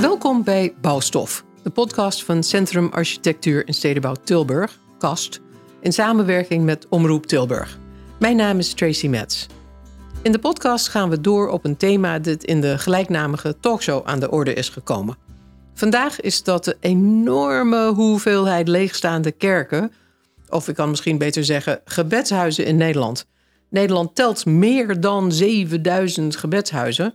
Welkom bij Bouwstof, de podcast van Centrum Architectuur en Stedenbouw Tilburg, KAST, in samenwerking met Omroep Tilburg. Mijn naam is Tracy Metz. In de podcast gaan we door op een thema dat in de gelijknamige talkshow aan de orde is gekomen. Vandaag is dat de enorme hoeveelheid leegstaande kerken, of ik kan misschien beter zeggen gebedshuizen in Nederland. Nederland telt meer dan 7000 gebedshuizen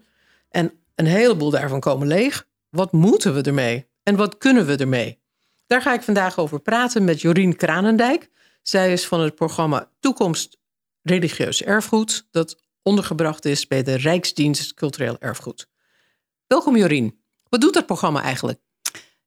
en een heleboel daarvan komen leeg. Wat moeten we ermee? En wat kunnen we ermee? Daar ga ik vandaag over praten met Jorien Kranendijk. Zij is van het programma Toekomst Religieus Erfgoed, dat ondergebracht is bij de Rijksdienst Cultureel Erfgoed. Welkom Jorien. Wat doet dat programma eigenlijk?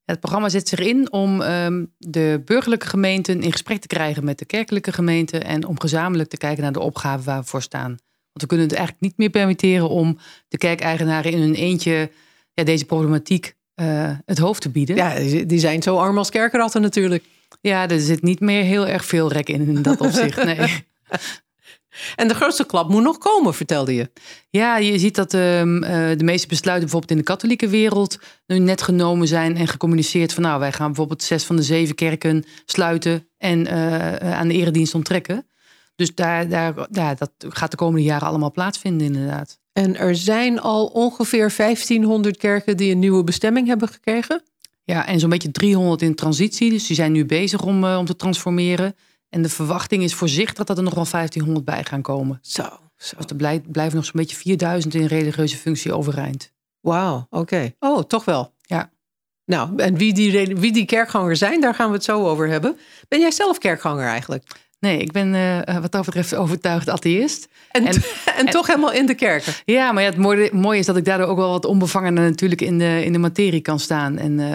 Het programma zet zich in om ehm, de burgerlijke gemeenten in gesprek te krijgen met de kerkelijke gemeenten en om gezamenlijk te kijken naar de opgaven waar we voor staan. Want we kunnen het eigenlijk niet meer permitteren om de kerkeigenaren in hun eentje ja, deze problematiek uh, het hoofd te bieden. Ja, die zijn zo arm als kerkratten natuurlijk. Ja, er zit niet meer heel erg veel rek in in dat opzicht. Nee. En de grootste klap moet nog komen, vertelde je. Ja, je ziet dat um, de meeste besluiten bijvoorbeeld in de katholieke wereld nu net genomen zijn en gecommuniceerd van nou, wij gaan bijvoorbeeld zes van de zeven kerken sluiten en uh, aan de eredienst onttrekken. Dus daar, daar, ja, dat gaat de komende jaren allemaal plaatsvinden, inderdaad. En er zijn al ongeveer 1500 kerken die een nieuwe bestemming hebben gekregen? Ja, en zo'n beetje 300 in transitie. Dus die zijn nu bezig om, uh, om te transformeren. En de verwachting is voorzichtig dat er nog wel 1500 bij gaan komen. Zo. zo. Dus er blijven nog zo'n beetje 4000 in religieuze functie overeind. Wauw, oké. Oh, toch wel. Ja. Nou, en wie die, wie die kerkgangers zijn, daar gaan we het zo over hebben. Ben jij zelf kerkganger eigenlijk? Nee, ik ben uh, wat dat betreft overtuigd atheïst. En, en, en, toch helemaal in de kerken. Ja, maar ja, het mooie, mooie, is dat ik daardoor ook wel wat onbevangener natuurlijk in de, in de materie kan staan. En uh,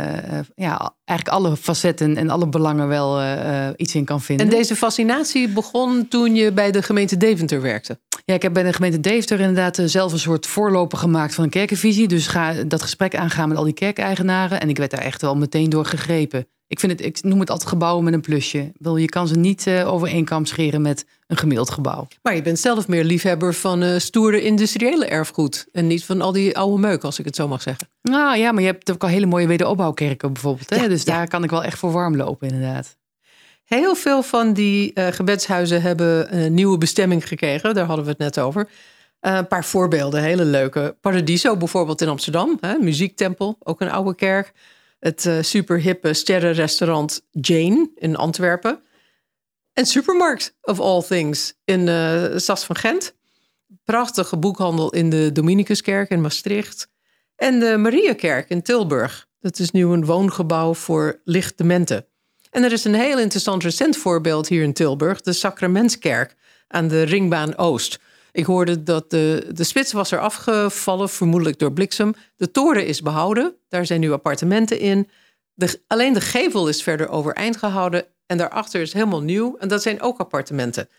ja, eigenlijk alle facetten en alle belangen wel uh, iets in kan vinden. En deze fascinatie begon toen je bij de gemeente Deventer werkte? Ja, ik heb bij de gemeente Deventer inderdaad zelf een soort voorloper gemaakt van een kerkenvisie. Dus ga dat gesprek aangaan met al die kerkeigenaren. En ik werd daar echt wel meteen door gegrepen. Ik, vind het, ik noem het altijd gebouwen met een plusje. Wil, je kan ze niet uh, over één kam scheren met een gemiddeld gebouw. Maar je bent zelf meer liefhebber van uh, stoere industriële erfgoed. En niet van al die oude meuk, als ik het zo mag zeggen. Nou ja, maar je hebt ook al hele mooie wederopbouwkerken bijvoorbeeld. Hè? dus daar kan ik wel echt voor warm lopen, inderdaad. Heel veel van die uh, gebedshuizen hebben een nieuwe bestemming gekregen. Daar hadden we het net over. een paar voorbeelden, hele leuke. Paradiso bijvoorbeeld in Amsterdam. Hè? Muziektempel, ook een oude kerk het uh, superhippe sterrenrestaurant Jane in Antwerpen. En supermarkt, of all things, in uh, Sas van Gent. Prachtige boekhandel in de Dominicuskerk in Maastricht. En de Mariakerk in Tilburg. Dat is nu een woongebouw voor lichtdementen. En er is een heel interessant recent voorbeeld hier in Tilburg. De Sacramentskerk aan de Ringbaan Oost. Ik hoorde dat de, de spits was er afgevallen, vermoedelijk door bliksem. De toren is behouden, daar zijn nu appartementen in. De, alleen de gevel is verder overeind gehouden en daarachter is helemaal nieuw. En dat zijn ook appartementen.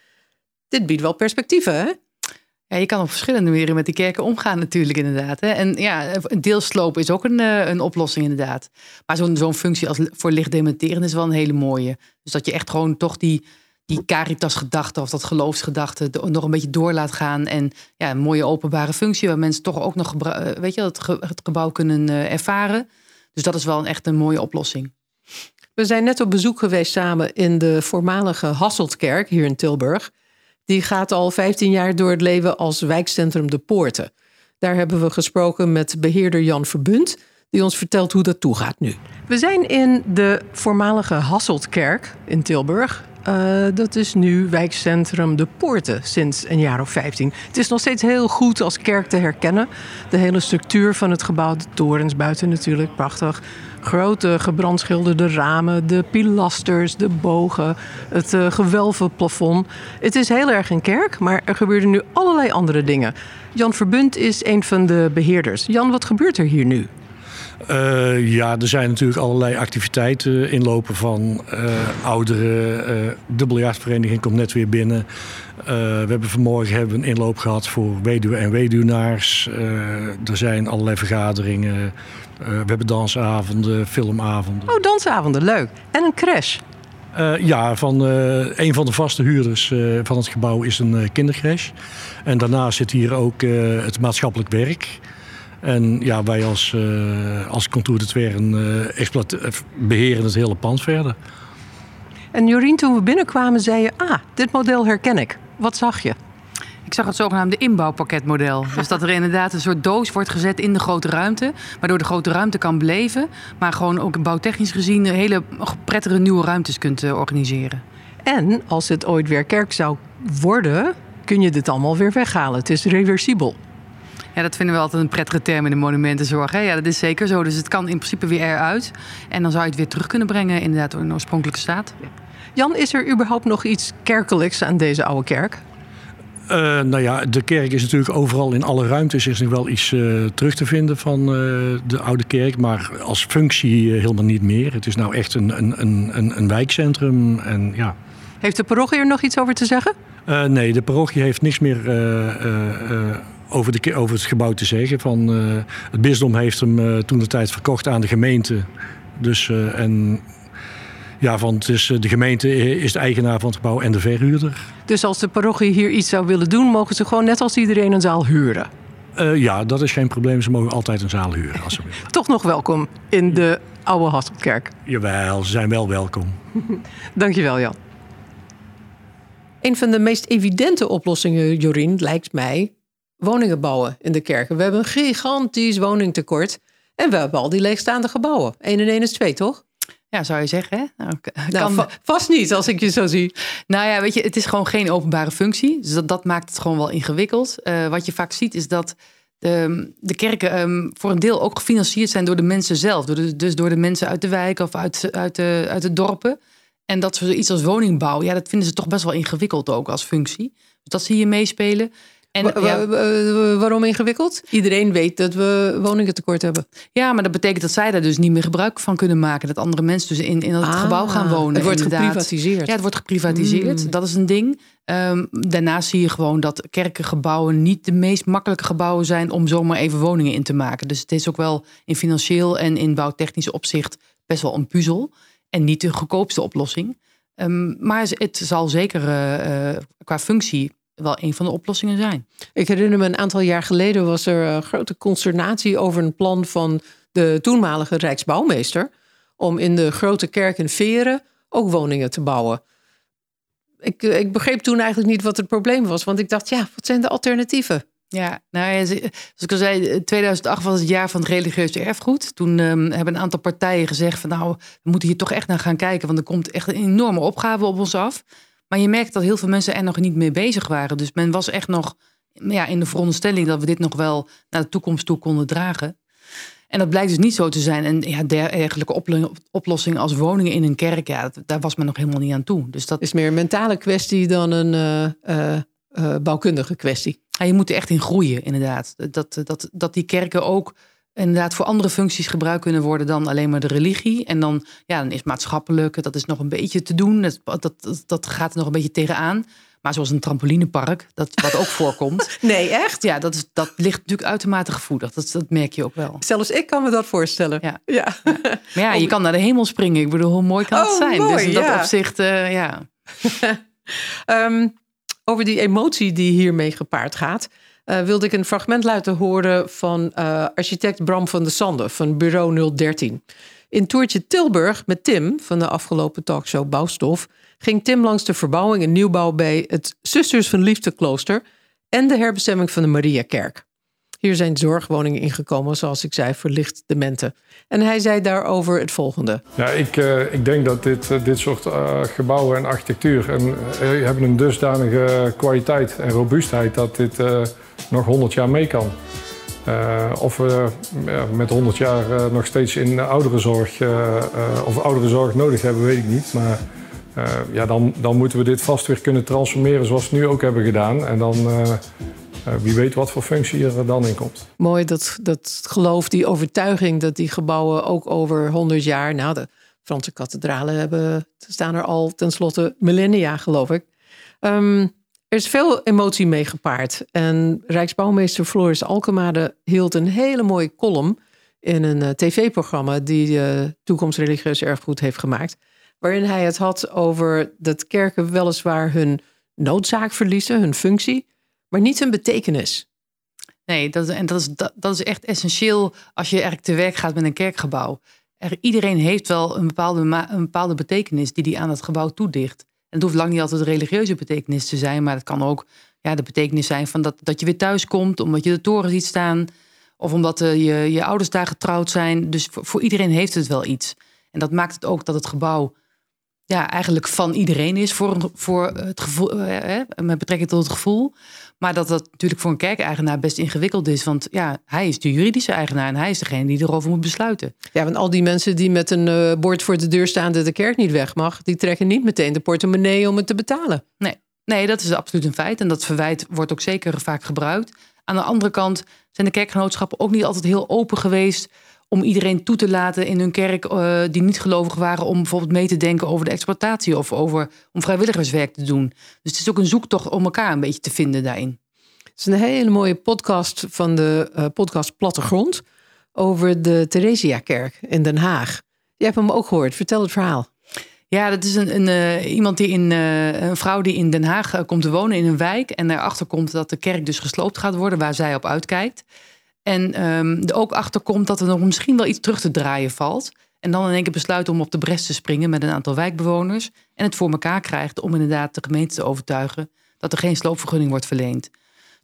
Dit biedt wel perspectieven, hè? Ja, je kan op verschillende manieren met die kerken omgaan natuurlijk inderdaad. Hè? En ja, een deelsloop is ook een, eh, een oplossing inderdaad. Maar zo'n zo'n functie als voor licht dementeren is wel een hele mooie. Dus dat je echt gewoon toch die die caritas-gedachte of dat geloofsgedachte nog een beetje door laat gaan. En ja, een mooie openbare functie waar mensen toch ook nog eh, weet je, het, het gebouw kunnen uh, ervaren. Dus dat is wel een, echt een mooie oplossing. We zijn net op bezoek geweest samen in de voormalige Hasseltkerk hier in Tilburg. Die gaat al 15 jaar door het leven als wijkcentrum De Poorten. Daar hebben we gesproken met beheerder Jan Verbund, die ons vertelt hoe dat toegaat nu. We zijn in de voormalige Hasseltkerk in Tilburg. Uh, dat is nu wijkcentrum De Poorten sinds een jaar of 15. Het is nog steeds heel goed als kerk te herkennen. De hele structuur van het gebouw, de torens buiten natuurlijk, prachtig. Grote gebrandschilderde ramen, de pilasters, de bogen, het uh, gewelvenplafond. Het is heel erg een kerk, maar er gebeuren nu allerlei andere dingen. Jan Verbund is een van de beheerders. Jan, wat gebeurt er hier nu? Uh, ja, er zijn natuurlijk allerlei activiteiten inlopen van uh, ouderen. Uh, de biljartvereniging komt net weer binnen. we hebben vanmorgen hebben een inloop gehad voor weduwen en weduwnaars. er zijn allerlei vergaderingen. we hebben dansavonden, filmavonden. Oh, dansavonden, leuk. En een crash? ja, van een van de vaste huurders van het gebouw is een kindercrash. En daarnaast zit hier ook het maatschappelijk werk. En ja, wij als, uh, als Contour de Twern uh, beheren het hele pand verder. En Jorien, toen we binnenkwamen, zei je: Ah, dit model herken ik. Wat zag je? Ik zag het zogenaamde inbouwpakketmodel. Dus dat er inderdaad een soort doos wordt gezet in de grote ruimte. Waardoor de grote ruimte kan beleven. Maar gewoon ook bouwtechnisch gezien hele prettige nieuwe ruimtes kunt eh, organiseren. En als het ooit weer kerk zou worden, kun je dit allemaal weer weghalen. Het is reversibel. Ja, dat vinden we altijd een prettige term in de monumentenzorg. Hè? Ja, dat is zeker zo. Dus het kan in principe weer eruit. En dan zou je het weer terug kunnen brengen inderdaad in de oorspronkelijke staat. Jan, is er überhaupt nog iets kerkelijks aan deze oude kerk? Uh, nou ja, de kerk is natuurlijk overal in alle ruimtes is nog wel iets uh, terug te vinden van uh, de oude kerk. Maar als functie helemaal niet meer. Het is nou echt een, een, een, een wijkcentrum. En, ja. Heeft de parochie er nog iets over te zeggen? nee, de parochie heeft niks meer over, de, over het gebouw te zeggen. Van, het bisdom heeft hem toen de tijd verkocht aan de gemeente. Dus, en ja, want dus de gemeente is de eigenaar van het gebouw en de verhuurder. Dus als de parochie hier iets zou willen doen, mogen ze gewoon net als iedereen een zaal huren? Uh, ja, dat is geen probleem. Ze mogen altijd een zaal huren als ze willen. Toch nog welkom in de oude Hasselkerk. Jawel, ze zijn wel welkom. Dankjewel, Jan. Een van de meest evidente oplossingen, Jorien, lijkt mij woningen bouwen in de kerken. We hebben een gigantisch woningtekort. En we hebben al die leegstaande gebouwen. 1 en 1 is 2, toch? Ja, zou je zeggen. Hè? Nou, nou kan... vast niet als ik je zo zie. Nou ja, weet je, het is gewoon geen openbare functie. Dus dat, dat maakt het gewoon wel ingewikkeld. Uh, wat je vaak ziet is dat de, de kerken um, voor een deel ook gefinancierd zijn door de mensen zelf. Door de, dus door de mensen uit de wijk of uit, uit, de, uit de dorpen. En dat ze iets als woningbouw, ja, dat vinden ze toch best wel ingewikkeld ook als functie. Dus dat zie je meespelen. En, waarom ingewikkeld? Iedereen weet dat we woningen tekort hebben. Ja, maar dat betekent dat zij daar dus niet meer gebruik van kunnen maken. Dat andere mensen dus in, in het ah, gebouw gaan wonen. Het wordt geprivatiseerd. Ja, het wordt geprivatiseerd. Mm. Dat is een ding. Um, daarnaast zie je gewoon dat kerkengebouwen niet de meest makkelijke gebouwen zijn om zomaar even woningen in te maken. Dus het is ook wel in financieel en in bouwtechnisch opzicht best wel een puzzel. En niet de goedkoopste oplossing. Um, maar het zal zeker uh, uh, qua functie wel een van de oplossingen zijn. Ik herinner me een aantal jaar geleden was er een grote consternatie over een plan van de toenmalige Rijksbouwmeester om in de grote kerk in Veren ook woningen te bouwen. Ik, ik begreep toen eigenlijk niet wat het probleem was, want ik dacht, ja, wat zijn de alternatieven? Ja, nou ja, zoals ik al zei, 2008 was het jaar van het religieuze erfgoed. Toen um, hebben een aantal partijen gezegd van nou, we moeten hier toch echt naar gaan kijken, want er komt echt een enorme opgave op ons af. Maar je merkt dat heel veel mensen er nog niet mee bezig waren. Dus men was echt nog ja, in de veronderstelling dat we dit nog wel naar de toekomst toe konden dragen. En dat blijkt dus niet zo te zijn. En ja, dergelijke oplossingen als woningen in een kerk, ja, daar was men nog helemaal niet aan toe. Dus dat is meer een mentale kwestie dan een uh, uh, bouwkundige kwestie. Ja, je moet er echt in groeien, inderdaad. Dat, dat, dat die kerken ook inderdaad voor andere functies gebruikt kunnen worden dan alleen maar de religie. En dan, ja, dan is maatschappelijk, dat is nog een beetje te doen. Dat, dat, dat gaat er nog een beetje tegenaan. Maar zoals een trampolinepark, dat, wat ook voorkomt. Nee, echt? Ja, dat, is, dat ligt natuurlijk uitermate gevoelig. Dat, dat merk je ook wel. Zelfs ik kan me dat voorstellen. Ja. ja. Maar ja, je kan naar de hemel springen. Ik bedoel, hoe mooi kan het oh, zijn? Mooi, dus in dat opzicht, uh, ja. um, over die emotie die hiermee gepaard gaat. Uh, wilde ik een fragment laten horen van uh, architect Bram van der Sande van Bureau 013. In toertje Tilburg met Tim van de afgelopen talkshow Bouwstof ging Tim langs de verbouwing en nieuwbouw bij het Zusters van Liefde klooster en de herbestemming van de Mariakerk. Hier zijn zorgwoningen ingekomen, zoals ik zei, voor licht dementen. En hij zei daarover het volgende. Ja, ik, uh, ik denk dat dit, dit soort gebouwen en architectuur en, hebben een dusdanige kwaliteit en robuustheid dat dit nog 100 jaar mee kan. Uh, of we uh, met 100 jaar uh, nog steeds in ouderenzorg of ouderenzorg nodig hebben, weet ik niet. Maar ja, dan, dan moeten we dit vast weer kunnen transformeren zoals we het nu ook hebben gedaan. En dan wie weet wat voor functie er dan in komt. Mooi dat, dat geloof, die overtuiging dat die gebouwen ook over 100 jaar, nou de Franse kathedralen hebben, staan er al tenslotte millennia geloof ik. Um, er is veel emotie mee gepaard. En Rijksbouwmeester Floris Alkemade hield een hele mooie column in een uh, tv-programma die uh, Toekomst Religieus Erfgoed heeft gemaakt. Waarin hij het had over dat kerken weliswaar hun noodzaak verliezen, hun functie, maar niet hun betekenis. Nee, dat, en dat is, dat, is echt essentieel als je eigenlijk te werk gaat met een kerkgebouw. Er, iedereen heeft wel een bepaalde, een bepaalde betekenis die die aan het gebouw toedicht. En het hoeft lang niet altijd religieuze betekenis te zijn, maar het kan ook ja, de betekenis zijn van dat, dat je weer thuis komt, omdat je de toren ziet staan, of omdat uh, je, je ouders daar getrouwd zijn. Dus voor, voor iedereen heeft het wel iets. En dat maakt het ook dat het gebouw ja, eigenlijk van iedereen is voor, voor het gevoel, eh, met betrekking tot het gevoel. Maar dat dat natuurlijk voor een kerkeigenaar best ingewikkeld is. Want ja, hij is de juridische eigenaar en hij is degene die erover moet besluiten. Ja, want al die mensen die met een uh, bord voor de deur staan dat de kerk niet weg mag, die trekken niet meteen de portemonnee om het te betalen. Nee, nee dat is absoluut een feit. En dat verwijt wordt ook zeker vaak gebruikt. Aan de andere kant zijn de kerkgenootschappen ook niet altijd heel open geweest om iedereen toe te laten in hun kerk uh, die niet gelovig waren, om bijvoorbeeld mee te denken over de exploitatie of over om vrijwilligerswerk te doen. Dus het is ook een zoektocht om elkaar een beetje te vinden daarin. Het is een hele mooie podcast van de uh, podcast Plattegrond over de Theresia-kerk in Den Haag. Je hebt hem ook gehoord. Vertel het verhaal. Ja, dat is een, een uh, iemand die in een vrouw die in Den Haag komt te wonen in een wijk en erachter komt dat de kerk dus gesloopt gaat worden waar zij op uitkijkt. En um, er ook achter komt dat er nog misschien wel iets terug te draaien valt. En dan in één keer besluit om op de bres te springen met een aantal wijkbewoners. En het voor elkaar krijgt om inderdaad de gemeente te overtuigen dat er geen sloopvergunning wordt verleend.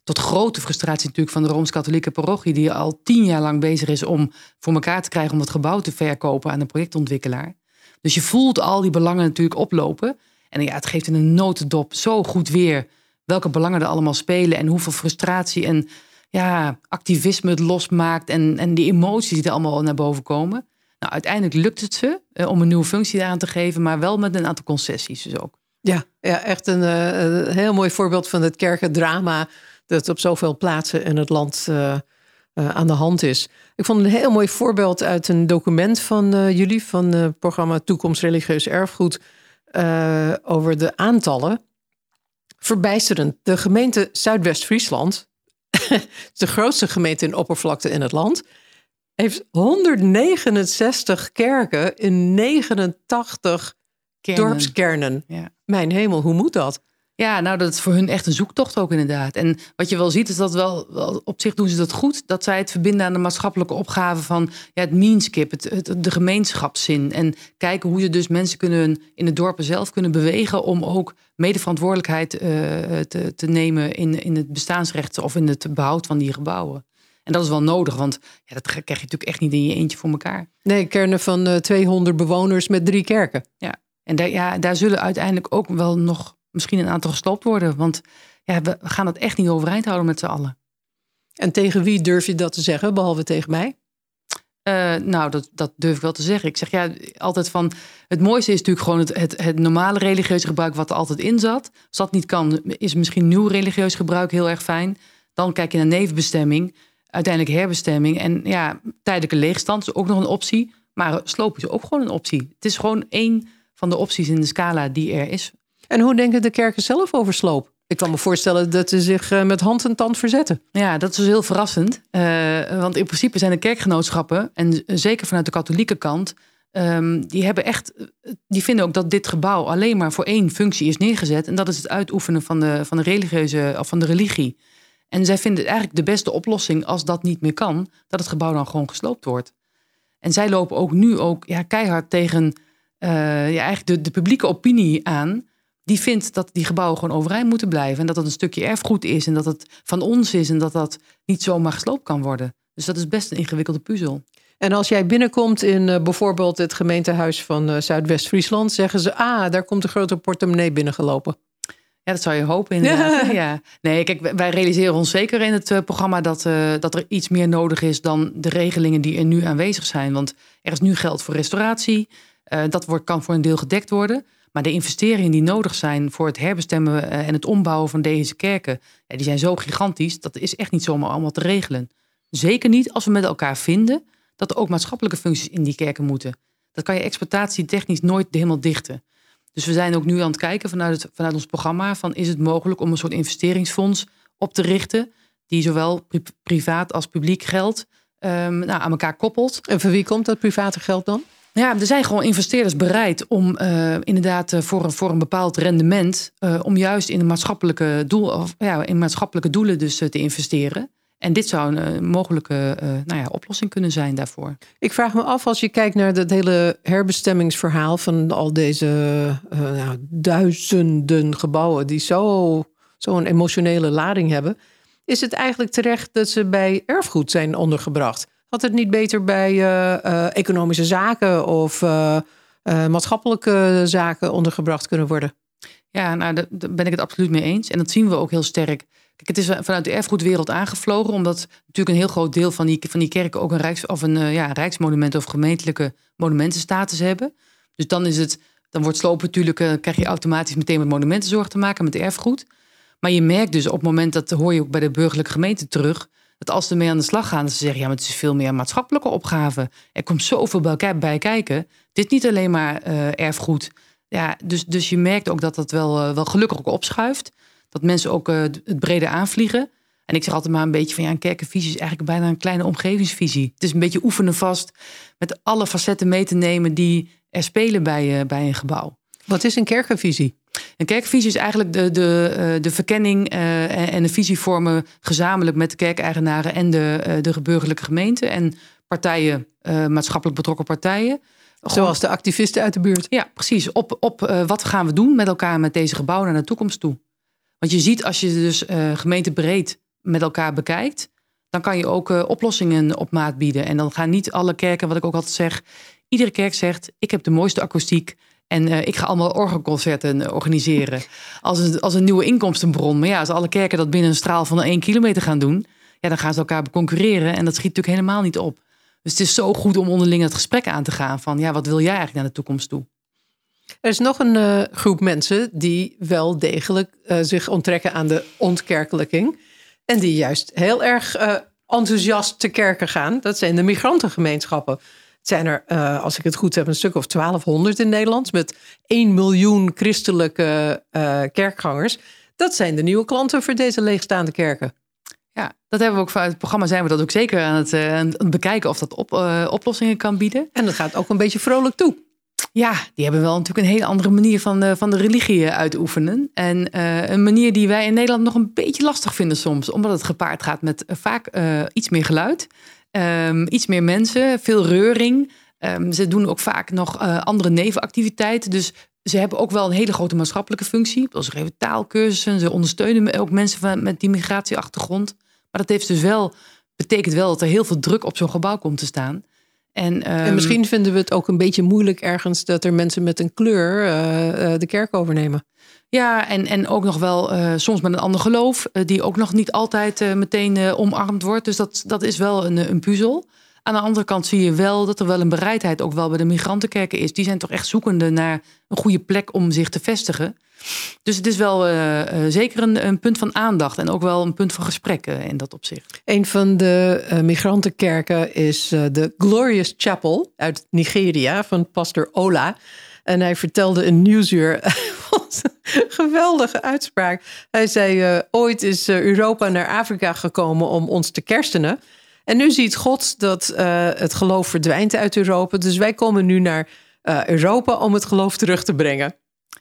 Tot grote frustratie natuurlijk van de Rooms-Katholieke parochie, die al tien jaar lang bezig is om voor elkaar te krijgen om het gebouw te verkopen aan een projectontwikkelaar. Dus je voelt al die belangen natuurlijk oplopen. En ja, het geeft in een notendop zo goed weer welke belangen er allemaal spelen en hoeveel frustratie en ja, activisme het losmaakt en, en die emoties die er allemaal naar boven komen. Nou, uiteindelijk lukt het ze eh, om een nieuwe functie aan te geven, maar wel met een aantal concessies dus ook. Ja, ja echt een, uh, heel mooi voorbeeld van het kerkendrama dat op zoveel plaatsen in het land uh, aan de hand is. Ik vond een heel mooi voorbeeld uit een document van jullie, van het programma Toekomst Religieus Erfgoed, over de aantallen. Verbijsterend. De gemeente Zuidwest-Friesland, de grootste gemeente in oppervlakte in het land, heeft 169 kerken in 89 dorpskernen. Ja. Mijn hemel, hoe moet dat? Ja, nou, dat is voor hun echt een zoektocht ook inderdaad. En wat je wel ziet, is dat wel, wel op zich doen ze dat goed. Dat zij het verbinden aan de maatschappelijke opgave van ja, het meanskip, het, het, de gemeenschapszin. En kijken hoe je dus mensen kunnen in de dorpen zelf kunnen bewegen om ook medeverantwoordelijkheid uh, te, te nemen in, in het bestaansrecht of in het behoud van die gebouwen. En dat is wel nodig, want ja, dat krijg je natuurlijk echt niet in je eentje voor elkaar. Nee, kernen van uh, eh, 200 bewoners met drie kerken. Ja, en daar, ja, daar zullen uiteindelijk ook wel nog misschien een aantal gestopt worden. Want ja, we gaan het echt niet overeind houden met z'n allen. En tegen wie durf je dat te zeggen, behalve tegen mij? Uh, nou, dat, dat durf ik wel te zeggen. Ik zeg ja, altijd van. Het mooiste is natuurlijk gewoon het, het, het normale religieuze gebruik wat er altijd in zat. Als dat niet kan, is misschien nieuw religieus gebruik heel erg fijn. Dan kijk je naar nevenbestemming, uiteindelijk herbestemming. En ja, tijdelijke leegstand is ook nog een optie. Maar sloop is ook gewoon een optie. Het is gewoon één van de opties in de scala die er is. En hoe denken de kerken zelf over sloop? Ik kan me voorstellen dat ze zich eh, met hand en tand verzetten. Ja, dat is dus heel verrassend. Uh, want in principe zijn de kerkgenootschappen, en zeker vanuit de katholieke kant, um, die hebben echt, die vinden ook dat dit gebouw alleen maar voor één functie is neergezet. En dat is het uitoefenen van de, van de religieuze of van de religie. En zij vinden eigenlijk de beste oplossing als dat niet meer kan, dat het gebouw dan gewoon gesloopt wordt. En zij lopen ook nu ook ja, keihard tegen uh, ja, eigenlijk de, de publieke opinie aan die vindt dat die gebouwen gewoon overeind moeten blijven. En dat dat een stukje erfgoed is en dat het van ons is en dat dat niet zomaar gesloopt kan worden. Dus dat is best een ingewikkelde puzzel. En als jij binnenkomt in uh, bijvoorbeeld het gemeentehuis van uh, Zuidwest-Friesland, zeggen ze: Ah, daar komt een grote portemonnee binnengelopen. Ja, dat zou je hopen inderdaad. Ja. ja. Nee, kijk, wij realiseren ons zeker in het uh, programma dat, dat er iets meer nodig is dan de regelingen die er nu aanwezig zijn. Want er is nu geld voor restauratie. dat wordt, kan voor een deel gedekt worden. Maar de investeringen die nodig zijn voor het herbestemmen eh, en het ombouwen van deze kerken, die zijn zo gigantisch. Dat is echt niet zomaar allemaal te regelen. Zeker niet als we met elkaar vinden dat er ook maatschappelijke functies in die kerken moeten. Dat kan je exploitatietechnisch nooit helemaal dichten. Dus we zijn ook nu aan het kijken vanuit, het, vanuit ons programma: van is het mogelijk om een soort investeringsfonds op te richten, die zowel privaat als publiek geld um, nou, aan elkaar koppelt. En voor wie komt dat private geld dan? Ja, er zijn gewoon investeerders bereid om uh, inderdaad uh, voor, voor een bepaald rendement, uh, om juist in maatschappelijke, doel, of, ja, in maatschappelijke doelen dus te investeren. En dit zou een mogelijke nou ja, oplossing kunnen zijn daarvoor. Ik vraag me af, als je kijkt naar dat hele herbestemmingsverhaal van al deze nou, duizenden gebouwen die zo, zo'n emotionele lading hebben, is het eigenlijk terecht dat ze bij erfgoed zijn ondergebracht? Had het niet beter bij economische zaken of maatschappelijke zaken ondergebracht kunnen worden? Ja, nou, daar ben ik het absoluut mee eens. En dat zien we ook heel sterk. Kijk, het is vanuit de erfgoedwereld aangevlogen, omdat natuurlijk een heel groot deel van die, van die kerken ook een, rijks, of een ja, rijksmonument of gemeentelijke monumentenstatus hebben. Dus dan is het, dan wordt slopen natuurlijk, krijg je automatisch meteen met monumentenzorg te maken, met erfgoed. Maar je merkt dus op het moment, dat hoor je ook bij de burgerlijke gemeente terug, dat als ze ermee aan de slag gaan, ze zeggen, ja, maar het is veel meer maatschappelijke opgave. Er komt zoveel bij, bij kijken. Dit niet alleen maar uh, erfgoed ja, dus, dus je merkt ook dat dat wel, eh, wel gelukkig ook opschuift. Dat mensen ook uh, het breder aanvliegen. En ik zeg altijd maar een beetje van ja, een kerkenvisie is eigenlijk bijna een kleine omgevingsvisie. Het is een beetje oefenen vast met alle facetten mee te nemen die er spelen bij, bij een gebouw. Wat is een kerkenvisie? Een kerkvisie is eigenlijk de, de, de verkenning en de visie vormen gezamenlijk met de kerkeigenaren en de, de burgerlijke gemeente en partijen, maatschappelijk betrokken partijen. Zoals de activisten uit de buurt. Ja, precies. Op, op wat gaan we doen met elkaar met deze gebouwen naar de toekomst toe? Want je ziet als je dus gemeentebreed met elkaar bekijkt, dan kan je ook uh, oplossingen op maat bieden. En dan gaan niet alle kerken, wat ik ook altijd zeg, iedere kerk zegt: ik heb de mooiste akoestiek. En ik ga allemaal orgelconcerten organiseren. Als een, als een nieuwe inkomstenbron. Maar ja, als alle kerken dat binnen een straal van één kilometer gaan doen. Ja, dan gaan ze elkaar concurreren. En dat schiet natuurlijk helemaal niet op. Dus het is zo goed om onderling het gesprek aan te gaan van ja, wat wil jij eigenlijk naar de toekomst toe? Er is nog een uh, groep mensen die wel degelijk zich onttrekken aan de ontkerkelijking. En die juist heel erg enthousiast te kerken gaan. Dat zijn de migrantengemeenschappen. Zijn er, als ik het goed heb, een stuk of 1200 in Nederland. Met 1 miljoen christelijke kerkgangers. Dat zijn de nieuwe klanten voor deze leegstaande kerken. Ja, dat hebben we ook vanuit het programma zijn we dat ook zeker aan het, uh, aan het bekijken of dat op, oplossingen kan bieden. En dat gaat ook een beetje vrolijk toe. Ja, die hebben wel natuurlijk een hele andere manier van, uh, van de religie uitoefenen. En een manier die wij in Nederland nog een beetje lastig vinden soms. Omdat het gepaard gaat met vaak iets meer geluid. Um, iets meer mensen, veel reuring. Um, ze doen ook vaak nog andere nevenactiviteiten. Dus ze hebben ook wel een hele grote maatschappelijke functie. Ze geven taalkursussen, ze ondersteunen ook mensen van, met die migratieachtergrond. Maar dat heeft dus wel, betekent wel dat er heel veel druk op zo'n gebouw komt te staan. En, ehm, misschien vinden we het ook een beetje moeilijk ergens dat er mensen met een kleur uh, uh, de kerk overnemen. Ja, en, en ook nog wel uh, soms met een ander geloof, die ook nog niet altijd meteen omarmd wordt. Dus dat, dat is wel een, een puzzel. Aan de andere kant zie je wel dat er wel een bereidheid ook wel bij de migrantenkerken is. Die zijn toch echt zoekende naar een goede plek om zich te vestigen. Dus het is wel zeker een, een, punt van aandacht en ook wel een punt van gesprek in dat opzicht. Een van de migrantenkerken is de Glorious Chapel uit Nigeria van pastor Ola. En hij vertelde een nieuwsuur. Geweldige uitspraak. Hij zei: Ooit is Europa naar Afrika gekomen om ons te kerstenen. En nu ziet God dat het geloof verdwijnt uit Europa. Dus wij komen nu naar Europa om het geloof terug te brengen.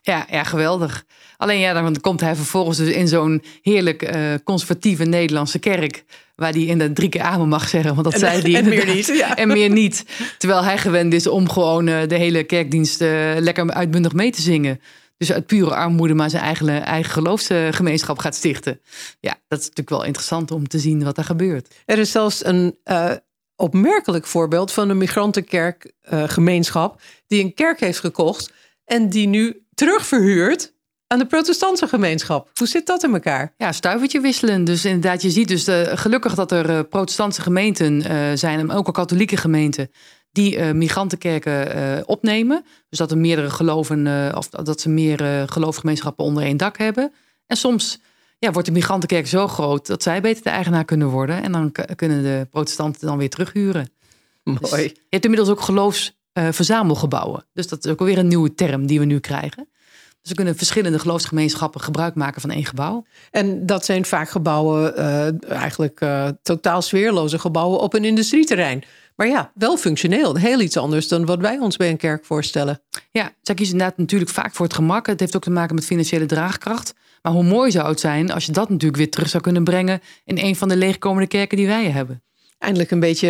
Ja, ja, geweldig. Alleen ja, dan komt hij vervolgens dus in zo'n heerlijk uh, conservatieve Nederlandse kerk. Waar hij in de drie keer amen mag zeggen. Want dat en, zei hij En meer niet. Ja. En meer niet. Terwijl hij gewend is om gewoon de hele kerkdienst lekker uitbundig mee te zingen. Dus uit pure armoede maar zijn eigen, eigen geloofsgemeenschap gaat stichten. Ja, dat is natuurlijk wel interessant om te zien wat er gebeurt. Er is zelfs een opmerkelijk voorbeeld van een migrantenkerkgemeenschap... die een kerk heeft gekocht en die nu terugverhuurd aan de protestantse gemeenschap. Hoe zit dat in elkaar? Ja, stuivertje wisselen. Dus inderdaad, je ziet dus de, gelukkig dat er uh, protestantse gemeenten uh, zijn, en ook al katholieke gemeenten, die uh, migrantenkerken opnemen. Dus dat er meerdere geloven, of dat ze meer geloofgemeenschappen onder één dak hebben. En soms ja, wordt de migrantenkerk zo groot dat zij beter de eigenaar kunnen worden. En dan kunnen de protestanten dan weer terughuren. Mooi. Dus je hebt inmiddels ook geloofsverzamelgebouwen. dus dat is ook weer een nieuwe term die we nu krijgen. Ze kunnen verschillende geloofsgemeenschappen gebruik maken van één gebouw. En dat zijn vaak gebouwen, eigenlijk totaal sfeerloze gebouwen op een industrieterrein. Maar ja, wel functioneel. Heel iets anders dan wat wij ons bij een kerk voorstellen. Ja, zij kiezen inderdaad natuurlijk vaak voor het gemak. Het heeft ook te maken met financiële draagkracht. Maar hoe mooi zou het zijn als je dat natuurlijk weer terug zou kunnen brengen in een van de leegkomende kerken die wij hebben. Eindelijk een beetje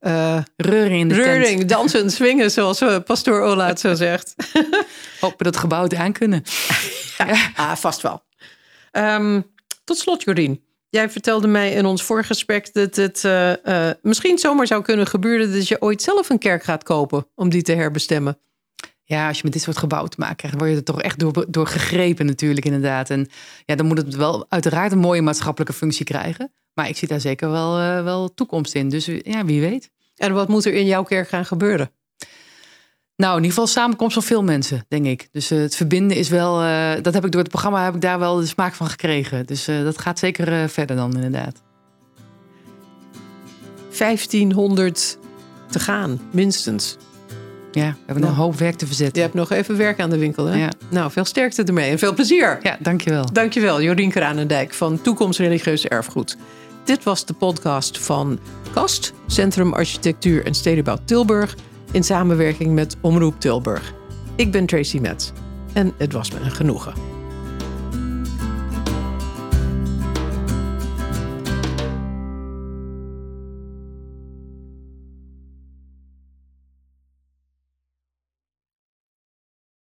uh, reuring in de reuring, tent. dansen, swingen, zoals uh, pastoor Ola het zo zegt. Hopen dat gebouwd aan kunnen. ja, Ah, vast wel. Um, tot slot, Jordien. Jij vertelde mij in ons voorgesprek dat het uh, uh, misschien zomaar zou kunnen gebeuren dat je ooit zelf een kerk gaat kopen om die te herbestemmen. Ja, als je met dit soort gebouwen te maken krijgt, word je er toch echt door, door gegrepen natuurlijk inderdaad. En ja, dan moet het wel uiteraard een mooie maatschappelijke functie krijgen. Maar ik zie daar zeker wel, uh, wel toekomst in. Dus ja, wie weet. En wat moet er in jouw kerk gaan gebeuren? Nou, in ieder geval samenkomst van veel mensen, denk ik. Dus uh, het verbinden is wel, uh, dat heb ik door het programma heb ik daar wel de smaak van gekregen. Dus uh, dat gaat zeker verder dan inderdaad. 1500 te gaan, minstens. Ja, we hebben nog een hoop werk te verzetten. Je hebt nog even werk aan de winkel, hè? Ja. Nou, veel sterkte ermee en veel plezier. Ja, dankjewel. Dankjewel, Jorien Kranendijk van Toekomst Religieus Erfgoed. Dit was de podcast van KAST, Centrum Architectuur en Stedenbouw Tilburg, in samenwerking met Omroep Tilburg. Ik ben Tracy Metz en het was me een genoegen.